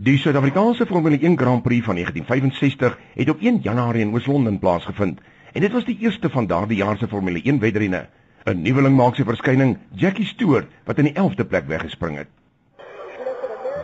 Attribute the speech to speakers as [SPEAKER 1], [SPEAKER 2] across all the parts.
[SPEAKER 1] Die Suid-Afrikaanse Formule 1 Grand Prix van 1965 het op 1 Januarie in Oos-London plaasgevind en dit was die eerste van daardie jaar se Formule 1 wedrenne. 'n Nuweling maak sy verskyning, Jackie Stewart, wat in die 11de plek weggespring het.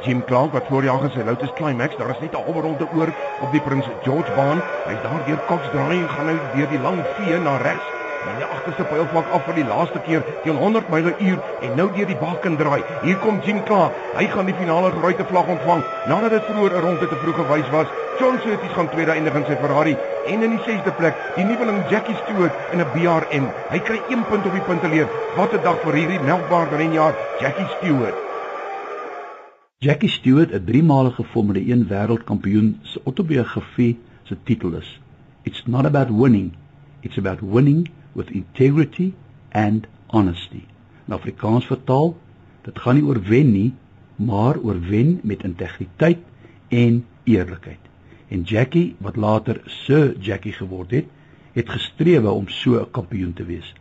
[SPEAKER 1] Jim Clark wat voor jaar gesê Lotus Climax, daar is net 'n halwe ronde oor op die Prins George baan. Hy's daar deur Cox draai en gaan nou deur die lang vee na regs en die agterste pylvlak af vir die laaste keer teen 100 myle uur en nou deur die bakken draai. Hier kom Jim Clark. Hy gaan die finale rooi vlag ontvang nadat dit vroeër 'n ronde te vroeg gewys was. John Surtees gaan tweede eindig in sy Ferrari en in die 6de plek die nuweling Jackie Stewart in 'n BRM. Hy kry 1 punt op die punteleer. Wat 'n dag vir hierdie melkbaar renjaer Jackie Stewart.
[SPEAKER 2] Jackie Stewart, 'n driemalige Formule 1 wêreldkampioen, se autobiografie se titel is It's not about winning, it's about winning with integrity and honesty. In Afrikaans vertaal, dit gaan nie oor wen nie, maar oor wen met integriteit en eerlikheid. En Jackie, wat later Sir Jackie geword het, het gestrewe om so 'n kampioen te wees.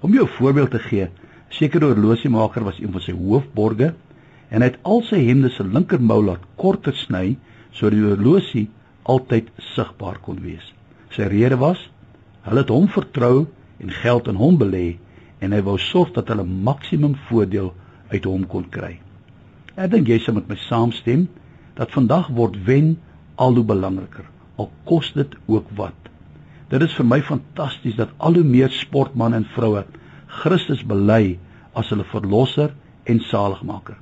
[SPEAKER 2] Om jou 'n voorbeeld te gee, sekere horlosiemaker was een van sy hoofborge en hy het al sy hemde se linkermou laat korter sny sodat die horlosie altyd sigbaar kon wees. Sy rede was: hulle het hom vertrou en geld in hom belê en hy wou sorg dat hulle maksimum voordeel uit hom kon kry. Ek dink jy sal met my saamstem dat vandag word wen al hoe belangriker al kos dit ook wat. Dit is vir my fantasties dat al hoe meer sportmense en vroue Christus bely as hulle verlosser en saligmaker.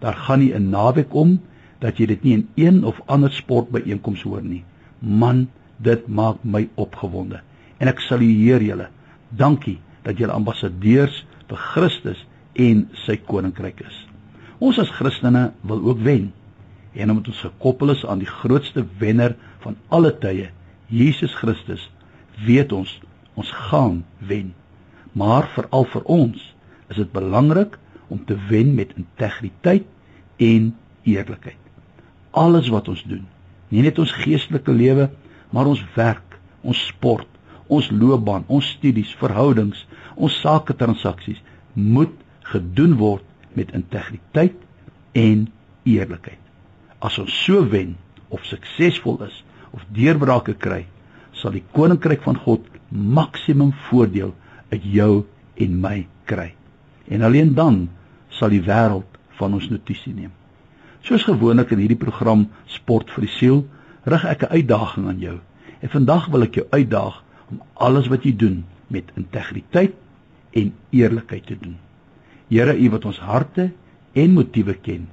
[SPEAKER 2] Daar gaan nie 'n naweek om dat jy dit nie in een of ander sportbyeenkoms hoor nie. Man, dit maak my opgewonde en ek salueer julle Dankie dat julle ambassadeurs vir Christus en sy koninkryk is. Ons as Christene wil ook wen. En omdat ons gekoppel is aan die grootste wenner van alle tye, Jesus Christus, weet ons ons gaan wen. Maar veral vir ons is dit belangrik om te wen met integriteit en eerlikheid. Alles wat ons doen, nie net ons geestelike lewe, maar ons werk, ons sport, ons loopbaan, ons studies, verhoudings, ons sake transaksies moet gedoen word met integriteit en eerlikheid. As ons so wen of suksesvol is of deurbrake kry, sal die koninkryk van God maksimum voordeel uit jou en my kry. En alleen dan sal die wêreld van ons notisie neem. Soos gewoonlik in hierdie program Sport vir die siel, rig ek 'n uitdaging aan jou. En vandag wil ek jou uitdaag om alles wat jy doen met integriteit en eerlikheid te doen. Here, U wat ons harte en motiewe ken,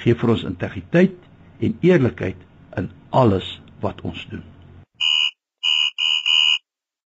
[SPEAKER 2] gee vir ons integriteit en eerlikheid in alles wat ons doen.